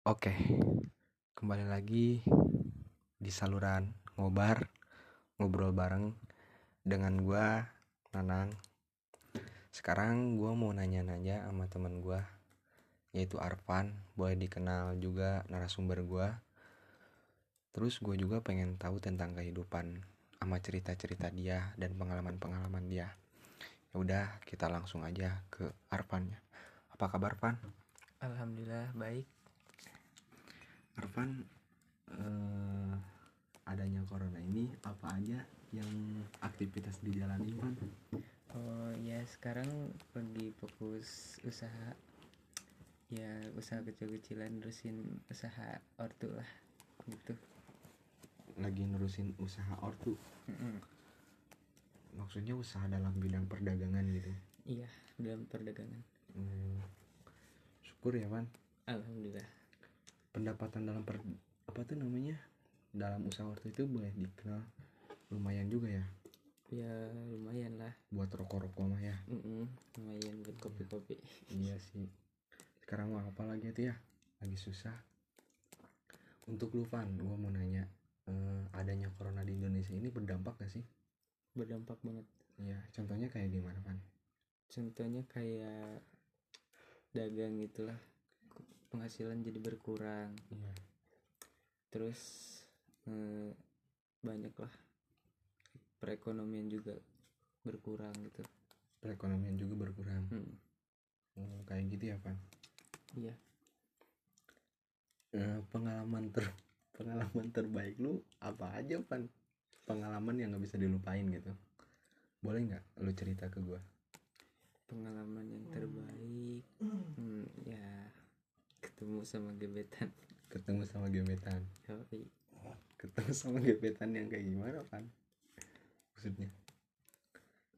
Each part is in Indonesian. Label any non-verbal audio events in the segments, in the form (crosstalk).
Oke, kembali lagi di saluran ngobar, ngobrol bareng dengan gua Nanang. Sekarang gua mau nanya-nanya sama temen gua yaitu Arfan, boleh dikenal juga narasumber gua. Terus gue juga pengen tahu tentang kehidupan sama cerita-cerita dia dan pengalaman-pengalaman dia. Ya udah, kita langsung aja ke Arfan ya. Apa kabar, Van? Alhamdulillah baik. Arfan, eh, adanya corona ini apa aja yang aktivitas dijalani, Van? Oh ya sekarang lagi fokus usaha ya usaha kecil-kecilan terusin usaha ortu lah gitu. Lagi nerusin usaha ortu. Mm-mm. Maksudnya usaha dalam bidang perdagangan gitu. Iya dalam perdagangan. Hmm, syukur ya, Van. Alhamdulillah. Pendapatan dalam per apa tuh namanya? Dalam usaha ortu itu boleh dikenal lumayan juga ya Ya lumayan lah. buat rokok-rokok mah ya. Mm-mm, lumayan buat kopi-kopi. Iya sih. Sekarang mah apa lagi tuh ya? Lagi susah. Untuk lu Van, gua mau nanya, eh, adanya corona di Indonesia ini berdampak gak sih? Berdampak banget. Iya, contohnya kayak gimana Van? Contohnya kayak dagang itulah penghasilan jadi berkurang. Iya. Terus eh, banyak lah perekonomian juga berkurang gitu. Perekonomian juga berkurang. Hmm, Oh, kayak gitu ya Van? iya. Eh, pengalaman ter (laughs) pengalaman terbaik lu apa aja Van? Pengalaman yang nggak bisa dilupain gitu. Boleh nggak lu cerita ke gua? pengalaman yang terbaik hmm, ya ketemu sama gebetan. Ketemu sama gebetan. Yoi. ketemu sama gebetan yang kayak gimana kan maksudnya?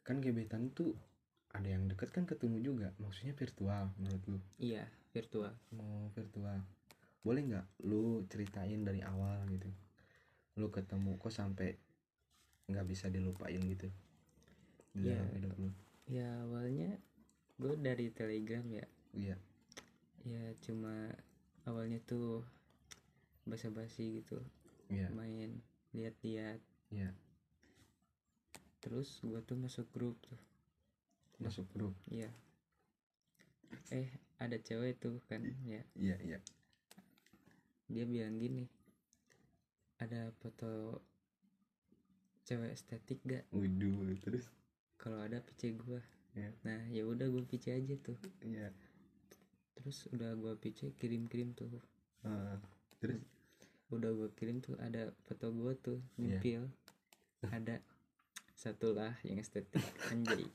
Kan gebetan tuh ada yang deket kan ketemu juga. Maksudnya virtual menurut lu? Iya virtual. Mau virtual. Boleh nggak lu ceritain dari awal gitu? Lu ketemu kok sampai nggak bisa dilupain gitu? Iya. dalam hidup lu. Ya awalnya gue dari telegram ya. Iya ya cuma awalnya tuh basa-basi gitu. Iya. Main lihat-lihat iya. Terus gue tuh masuk grup tuh. Masuk grup? Iya. Eh ada cewek tuh kan ya. Iya iya. Dia bilang gini ada foto cewek estetik gak? Waduh terus? Kalau ada PC gua. Iya. nah ya udah gue PC aja tuh. Iya terus udah gua PC kirim kirim tuh Ah, terus udah gua kirim tuh ada foto gua tuh Iya. nyempil (laughs) ada satu lah yang estetik anjay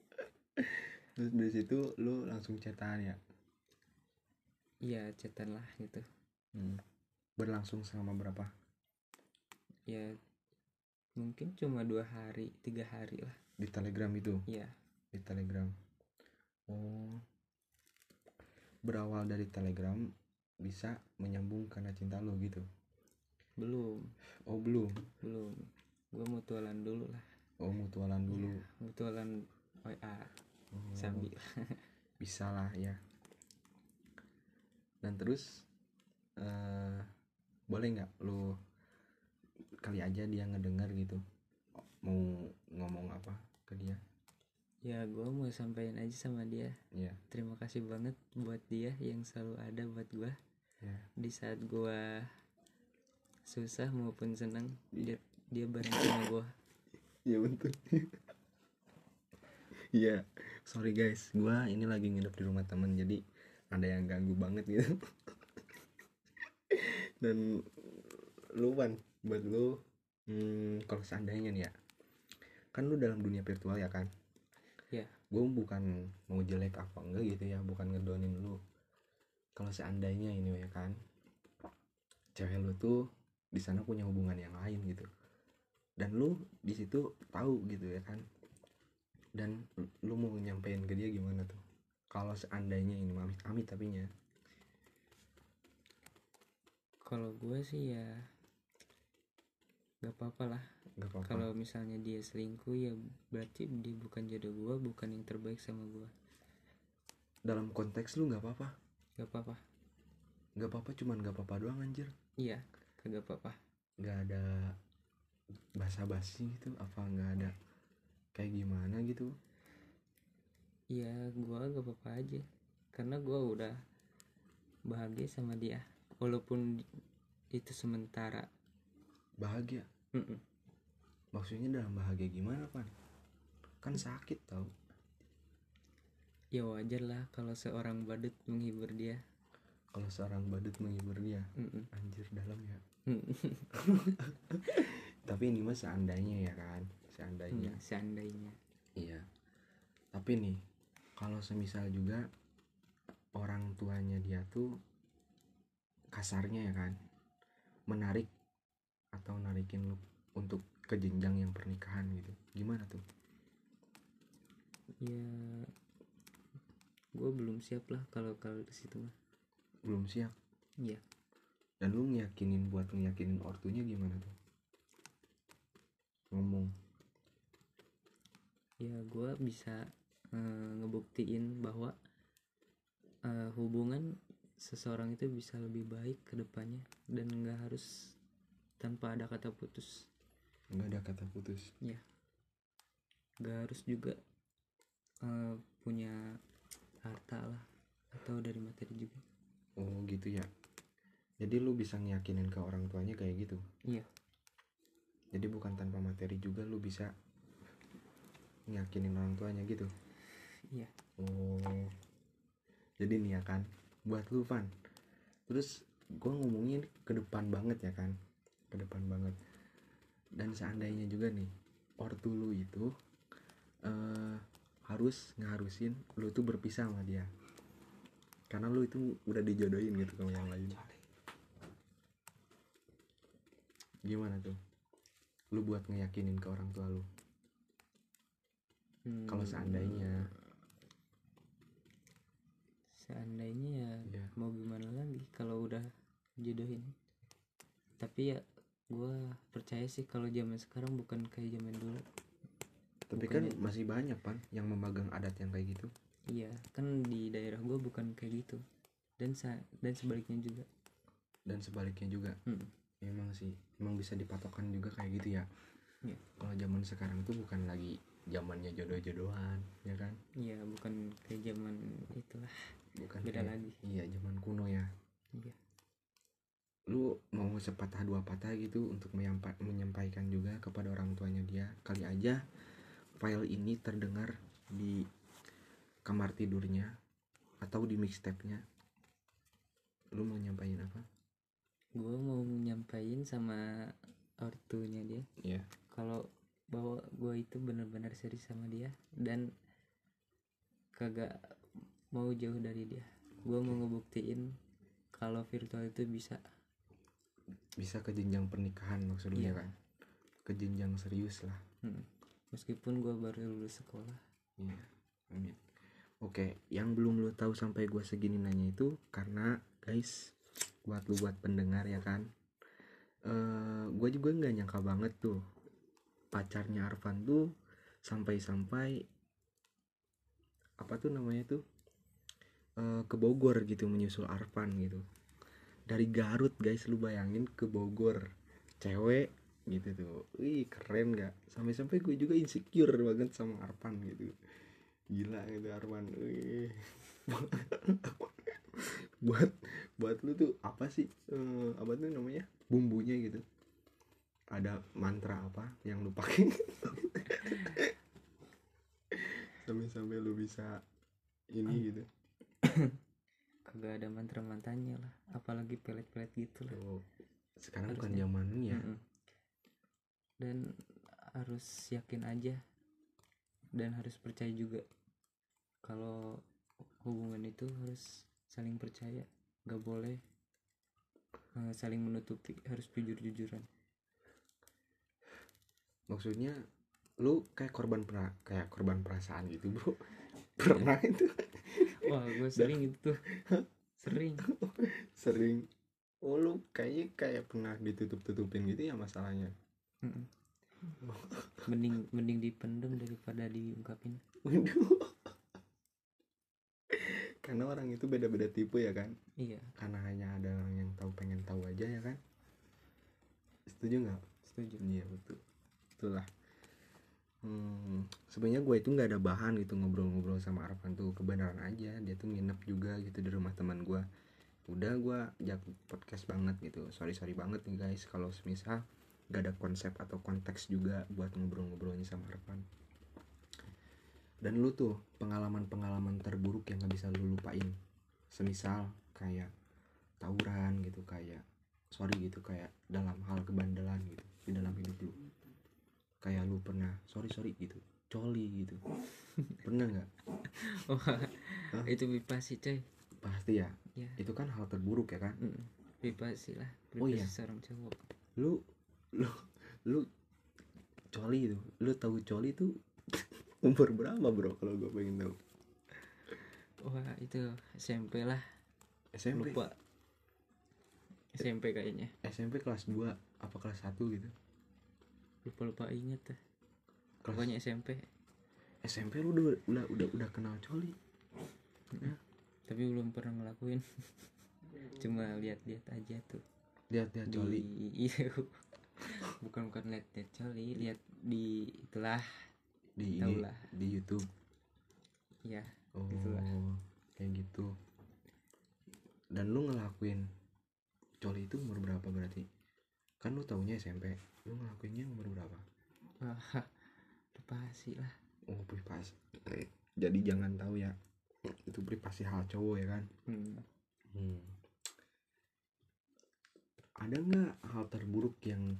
(laughs) terus dari situ lu langsung chatan ya iya chatan lah gitu Hmm. Berlangsung selama berapa? ya mungkin cuma dua hari tiga hari lah Di Telegram itu, iya di Telegram. Oh. Berawal dari Telegram bisa menyambung karena cinta lo gitu. belum Oh, belum. belum gua mutualan dulu lah Oh, mutualan dulu. mutualan WA Oh, sambil bisa lah ya. Dan terus eh boleh nggak lu kali aja dia ngedenger gitu mau ngomong apa ke dia ya gua mau sampaikan aja sama dia. Iya. Terima kasih banget buat dia yang selalu ada buat gua. Ya di saat gua susah maupun senang dia dia bareng sama gua. Iya betul. Iya, sorry guys, gua ini lagi nginep di rumah temen jadi ada yang ganggu banget gitu. Dan lu Wan, buat lu, hmm, kalau seandainya nih ya, kan lu dalam dunia virtual ya kan? Iya. Gue bukan mau jelek apa enggak gitu ya, bukan ngedonin lu. Kalau seandainya ini ya kan, cewek lu tuh di sana punya hubungan yang lain gitu dan lu di situ tahu gitu ya kan dan lu mau nyampein ke dia gimana tuh kalau seandainya ini amit amit tapi nya kalau gua sih ya gak apa-apa lah. Nggak apa-apa. Kalau misalnya dia selingkuh ya berarti dia bukan jodoh gua bukan yang terbaik sama gua. Dalam konteks lu nggak apa-apa. Gak apa-apa. Nggak apa-apa cuman nggak apa-apa doang anjir. Iya kagak apa-apa. Nggak ada basa-basi gitu apa nggak ada kayak gimana gitu. Iya gua gak apa-apa aja. Karena gua udah bahagia sama dia. Walaupun itu sementara bahagia. Mm-mm. maksudnya dalam bahagia gimana pan? Kan sakit tau. Ya wajar lah kalau seorang badut menghibur dia. Kalau seorang badut menghibur dia Mm-mm. anjir dalam ya. (laughs) Tapi ini mah seandainya ya kan seandainya. Hmm, seandainya. Iya. Tapi nih kalau semisal juga orang tuanya dia tuh kasarnya ya kan menarik atau narikin lu untuk ke jenjang yang pernikahan gitu? Gimana tuh? Ya gue belum siap lah kalau kalau di situ mah. Belum siap? Iya. Dan lu ngiyakinin buat ngiyakinin ortunya gimana tuh? Ngomong. Ya gue bisa eh, ngebuktiin bahwa eh, hubungan seseorang itu bisa lebih baik ke depannya dan nggak harus tanpa ada kata putus. Nggak ada kata putus. Nggak harus juga eh, punya harta lah atau dari materi juga. Oh gitu ya. Jadi lu bisa ngiyakinin ke orang tuanya kayak gitu? Iya. jadi bukan tanpa materi juga lu bisa ngiyakinin orang tuanya gitu? Iya. oh. Jadi nih ya kan buat lu Van terus gua ngomongin ke depan banget ya kan ke depan banget. Dan seandainya juga nih ortu lu itu eh harus ngarusin lu tuh berpisah sama dia. Karena lu itu udah dijodohin gitu sama yang lain. Gimana tuh? Lu buat ngeyakinin ke orang tua lu? Hmm, kalau seandainya. Seandainya ya ya mau gimana lagi kalau udah jodohin? Tapi ya gue percaya sih kalau zaman sekarang bukan kayak zaman dulu. Tapi kan Bukannya- masih banyak pan yang memegang adat yang kayak gitu. Iya kan di daerah gue bukan kayak gitu. Dan sa- dan sebaliknya juga. Dan sebaliknya juga. Mm. emang sih emang bisa dipatokan juga kayak gitu ya. Iya. kalau zaman sekarang tuh bukan lagi zamannya jodoh-jodohan ya kan? Iya bukan kayak zaman itulah. Bukan Beda kayak- lagi. iya zaman kuno ya. Iya lu mau sepatah dua patah gitu untuk menyampa- menyampaikan juga kepada orang tuanya dia. Kali aja file ini terdengar di kamar tidurnya atau di mixtape-nya. Lu mau nyampain apa? Gue mau nyampain sama ortunya dia. Iya. kalau bahwa gue itu benar-benar serius sama dia dan kagak mau jauh dari dia. Gue mau ngebuktiin kalau virtual itu bisa bisa ke jenjang pernikahan maksudnya Iya. kan ke jenjang serius lah Hmm. meskipun gue baru lulus sekolah Iya, amin. Oke, yang belum lu tahu sampai gua segini nanya itu karena guys, buat lu buat pendengar ya kan. Eh, gua juga nggak nyangka banget tuh pacarnya Arfan tuh sampai-sampai apa tuh namanya tuh eh, ke Bogor gitu menyusul Arfan gitu. Dari Garut guys, lu bayangin ke Bogor, cewek gitu tuh. Wih keren gak? Sampai-sampai gue juga insecure banget sama Arfan gitu. Gila gitu Arman Wih. (laughs) buat buat lu tuh apa sih eh, apa tuh namanya? Bumbunya gitu. Ada mantra apa yang lu pakai? (laughs) Sampai-sampai lu bisa ini gitu (coughs) kagak ada mantra mantannya lah. Apalagi pelet-pelet gitu lah. Oh, sekarang bukan Harusnya. zaman ini ya Mm-mm. dan harus yakin aja. Dan harus percaya juga. Kalau hubungan itu harus saling percaya. Nggak boleh eh, saling menutupi. Harus jujur-jujuran. Maksudnya lu kayak korban pera kayak korban perasaan gitu bro. (laughs) Pernah itu wah gue sering itu tuh. Sering. (laughs) Sering. Oh lu kayaknya kayak pernah ditutup-tutupin gitu ya masalahnya? Mm-mm. mending mending dipendem daripada diungkapin. Waduh. (laughs) karena orang itu beda-beda tipe ya kan? Iya. Karena hanya ada orang yang tahu pengen tahu aja ya kan? Setuju nggak? Setuju. Iya betul. Itulah hmm, sebenarnya gue itu nggak ada bahan gitu ngobrol-ngobrol sama Arfan tuh kebenaran aja. Dia tuh nginep juga gitu di rumah teman gue udah gue jak podcast banget gitu. Sorry sorry banget nih guys. Kalau semisal gak ada konsep atau konteks juga buat ngobrol-ngobrolnya sama Arfan. Dan lu tuh pengalaman-pengalaman terburuk yang gak bisa lu lupain. Semisal kayak tawuran gitu kayak sorry gitu kayak dalam hal kebandelan gitu di dalam hidup lu kayak lu pernah sorry sorry gitu. Coli gitu. Pernah nggak? (laughs) Wah Hah? itu privasi coy. Pasti ya? Ya. Itu kan hal terburuk ya kan? Mm, privasi lah. Oh, iya. seorang cowok. Lu lu lu coli itu. Lu tahu coli itu (laughs) umur berapa bro kalau gue pengen tahu? Wah itu SMP lah. SMP lupa. SMP kayaknya. SMP kelas 2 apa kelas 1 gitu lupa lupa inget kelas pokoknya SMP SMP lu udah udah udah, udah kenal coli. Tapi belum pernah ngelakuin. (laughs) Cuma lihat-lihat aja tuh. Lihat lihat di coli. (laughs) iya. Bukan bukan lihat lihat coli lihat di itulah. Di Tahu ini lah. di YouTube. Ya oh Itulah. kayak gitu. Dan lu ngelakuin coli itu umur berapa berarti kan lu taunya SMP lu ngelakuinnya umur berapa? Wah (laughs) privasi lah. Oh privasi. Jadi jangan tahu ya. Itu privasi hal cowok ya kan? Hmm. Hmm. ada nggak hal terburuk yang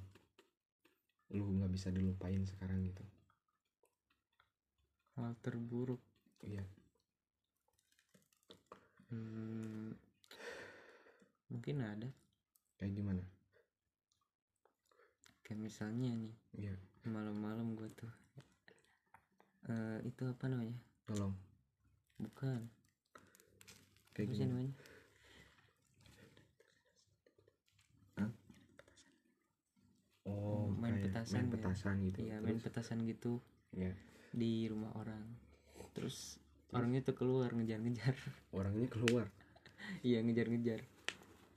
lu nggak bisa dilupain sekarang gitu? Hal terburuk? Iya. Hmm. mungkin ada. Kayak gimana kayak misalnya nih iya. malam-malam gue tuh eh itu apa namanya? Tolong. Bukan. Kayak apa sih namanya? Oh Main kayak petasan main ya. petasan gitu. Iya main Terus? petasan gitu. Iya. di rumah orang. Terus orangnya tuh keluar ngejar-ngejar. Orangnya keluar? (laughs) Iya ngejar-ngejar.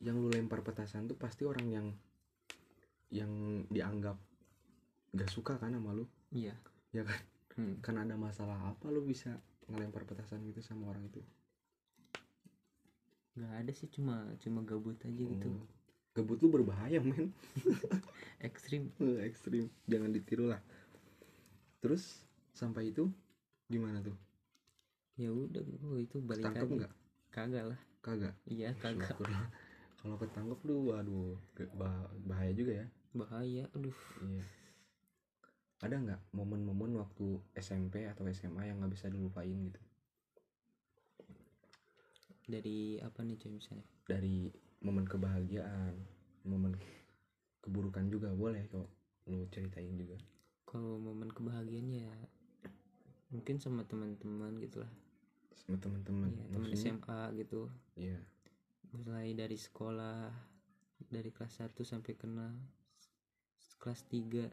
Yang lu lempar petasan tuh pasti orang yang yang dianggap gak suka kan sama lu? Iya. Ya kan? Hmm. kan ada masalah apa lu bisa ngelempar petasan gitu sama orang itu? Nggak ada sih cuma cuma gabut aja gitu. Oh. Gebut lu berbahaya men. (laughs) Ekstrim. (laughs) Ekstrim. Jangan ditiru lah. Terus Sampai itu Gimana tuh? Ya udah gue itu balik Tangkep aja nggak? Kagak lah. Kagak? Iya kagak. Kalau ketangkep lu Waduh bah- Bahaya juga ya bahaya aduh. Iya. Ada nggak momen-momen waktu SMP atau SMA yang nggak bisa dilupain gitu? Dari apa nih coy misalnya? Dari momen kebahagiaan Momen keburukan juga boleh kok Lu ceritain juga. Kalau momen kebahagiaannya ya mungkin sama teman-teman gitu lah. Sama teman-teman ya, teman SMA gitu. Iya. Mulai dari sekolah dari kelas 1 sampai kenal kelas 3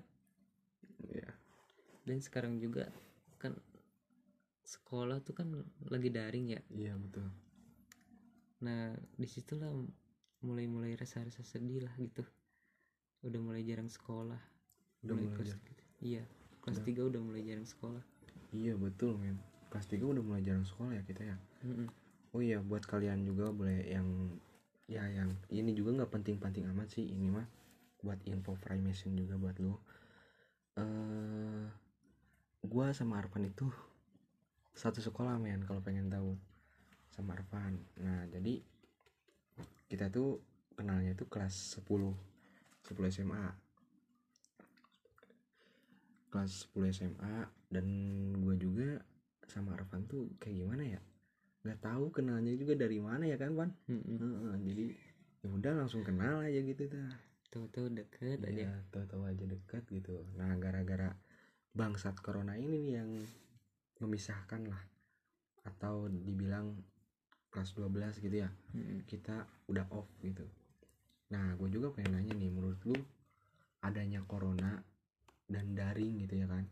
Iya. Dan sekarang juga kan sekolah tuh kan lagi daring ya. Iya betul. Nah di situlah mulai-mulai rasa-rasa sedih lah gitu. Udah mulai jarang sekolah. Udah mulai kelas tiga. iya kelas Udah. 3 udah mulai jarang sekolah. Iya betul men. Kelas 3 udah mulai jarang sekolah ya kita ya? Mm-mm. Oh iya buat kalian juga boleh yang Ya yang ini juga nggak penting-penting amat sih Ini mah buat info information juga buat lo eh Gua sama Arfan itu Satu sekolah men kalau pengen tahu Sama Arfan. Nah jadi Kita tuh kenalnya itu kelas 10 10 SMA kelas 10 SMA dan gue juga sama Arfan tuh kayak gimana ya? Nggak tahu kenalnya juga dari mana ya kan Pan jadi ya udah langsung kenal aja gitu dah tahu-tahu deket aja. ya tahu-tahu aja dekat gitu. Nah gara-gara bangsat corona ini nih yang memisahkan lah. Atau dibilang kelas 12 gitu ya. Kita udah off gitu. Nah gue juga pengen nanya nih menurut lu adanya corona dan daring gitu ya kan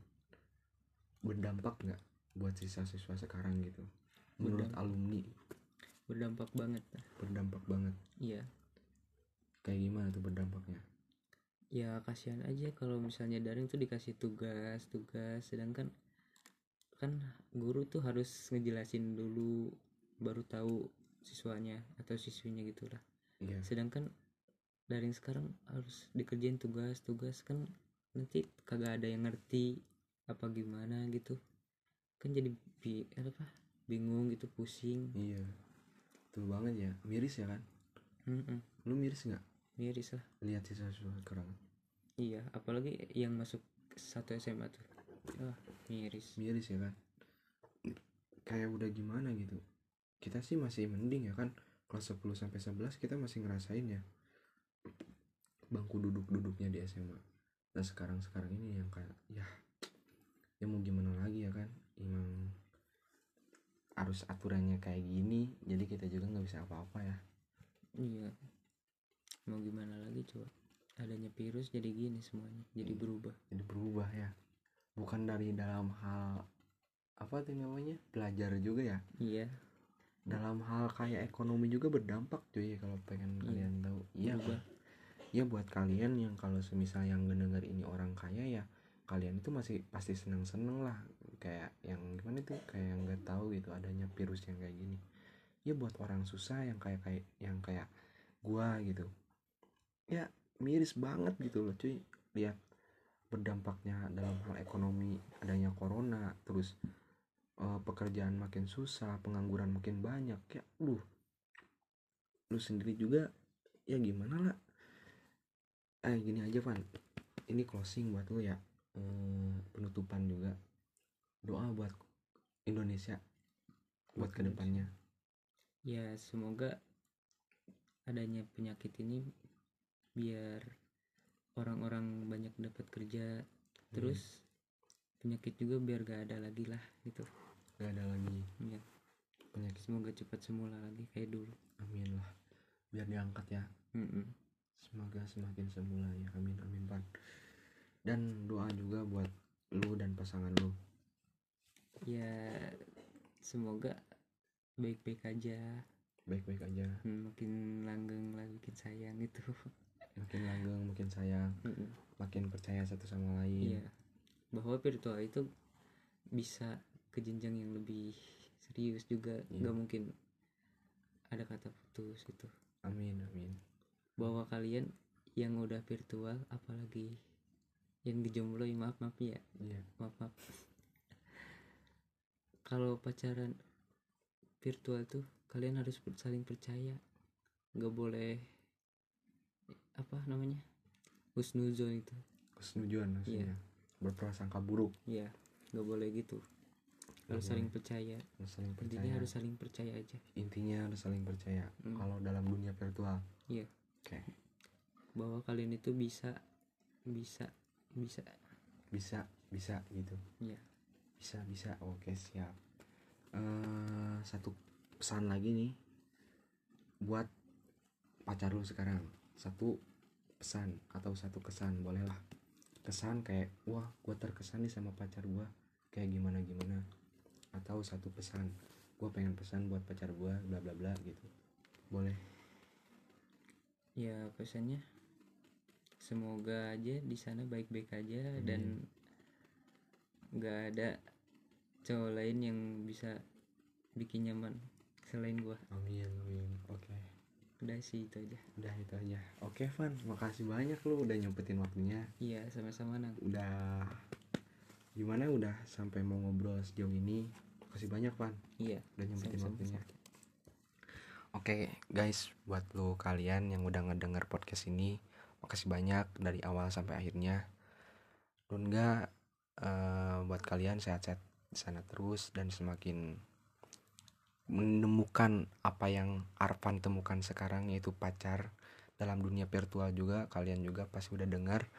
berdampak nggak buat siswa-siswa sekarang gitu? Menurut Berdampak. alumni. berdampak banget. Berdampak banget. Iya kayak gimana tuh berdampaknya? Ya kasihan aja kalau misalnya daring tuh dikasih tugas tugas sedangkan kan guru tuh harus ngejelasin dulu baru tahu siswanya atau siswinya gitulah iya. Sedangkan daring sekarang harus dikerjain tugas-tugas kan nanti kagak ada yang ngerti apa gimana gitu. Kan jadi bi apa bingung gitu pusing. Iya betul banget ya. Miris ya kan Mm-mm, lu miris nggak? Miris lah. Lihat siswa-siswa sekarang. Iya apalagi yang masuk satu SMA tuh. Ah miris. Miris ya kan? Kayak udah gimana gitu? Kita sih masih mending ya kan? Kelas 10 sampai 11 kita masih ngerasain ya bangku duduk-duduknya di SMA nah sekarang sekarang ini yang kayak ya ya mau gimana lagi ya kan? Emang harus aturannya kayak gini jadi kita juga nggak bisa apa-apa ya iya. Mau gimana lagi coba? Adanya virus jadi gini semuanya jadi Iya. berubah. Jadi berubah ya. Bukan dari dalam hal apa tuh namanya belajar juga ya? Iya. Dalam hal kayak ekonomi juga berdampak cuy kalau pengen Iya. kalian tahu. Iya. Berubah. Ya buat kalian yang kalau semisal yang mendengar ini orang kaya ya kalian itu masih pasti seneng seneng lah. Kayak yang gimana tuh? Kayak yang nggak tahu gitu adanya virus yang kayak gini ya buat orang susah yang kayak kayak yang kayak gua gitu. Ya miris banget gitu loh cuy. Lihat berdampaknya dalam hal ekonomi adanya corona terus eh, pekerjaan makin susah pengangguran makin banyak ya duh lu sendiri juga ya gimana lah? Eh gini aja Van. Ini closing buat lu ya. Eh, penutupan juga. Doa buat Indonesia buat Buat ke depannya ya semoga adanya penyakit ini biar orang-orang banyak dapat kerja terus penyakit juga biar gak ada lagi lah gitu. Gak ada lagi. Ya penyakit. Semoga cepat semula lagi kayak dulu. Amin lah. Biar diangkat ya. Mm-mm. semoga semakin semula ya. Amin amin Van dan doa juga buat lu dan pasangan lu. Ya semoga baik-baik aja. Baik-baik aja. Hmm, makin langgeng lah bikin sayang gitu (laughs) makin langgeng makin sayang. Mm-mm. makin percaya satu sama lain. Iya. Bahwa virtual itu bisa ke jenjang yang lebih serius juga. Iya. nggak mungkin ada kata putus gitu. Amin amin. Bahwa kalian yang udah virtual apalagi yang dijomblo maaf maaf ya. Iya. Maaf maaf. (laughs) Kalau pacaran virtual tuh kalian harus saling percaya. Nggak boleh apa namanya husnuzon itu. Kesetujuan maksudnya? Berprasangka buruk. Ya nggak boleh gitu. Harus saling percaya. Harus saling percaya. intinya harus saling percaya aja. Intinya harus saling percaya Hmm. kalau dalam dunia virtual. Iya. oke. Bahwa kalian itu bisa bisa bisa. Bisa bisa gitu. Iya. bisa bisa. Oke siap eh satu pesan lagi nih buat pacar lu sekarang. Satu pesan atau satu kesan bolehlah. Kesan kayak wah gue terkesan nih sama pacar gue kayak gimana gimana atau satu pesan gue pengen pesan buat pacar gue bla bla bla gitu. Boleh. Ya pesannya semoga aja di sana baik-baik aja dan nggak ada cowok lain yang bisa bikin nyaman selain gua. Amin amin. Oke. Udah sih itu aja. Udah itu aja. Oke Van. Makasih banyak lu udah nyempetin waktunya. Iya sama-sama nang. Udah gimana? Udah sampai mau ngobrol sejauh ini. Makasih banyak Van. Iya udah nyempetin sama-sama. waktunya. Oke guys, buat lo kalian yang udah ngedenger podcast ini, makasih banyak dari awal sampai akhirnya. Dan enggak eh, buat kalian sehat-sehat di sana terus dan semakin menemukan apa yang Arfan temukan sekarang yaitu pacar dalam dunia virtual juga. Kalian juga pasti udah dengar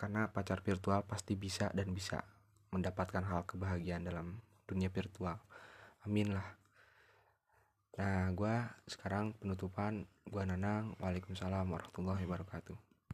karena pacar virtual pasti bisa dan bisa mendapatkan hal kebahagiaan dalam dunia virtual. Amin lah. Nah gua sekarang penutupan. Gua Nanang Waalaikumsalam warahmatullahi wabarakatuh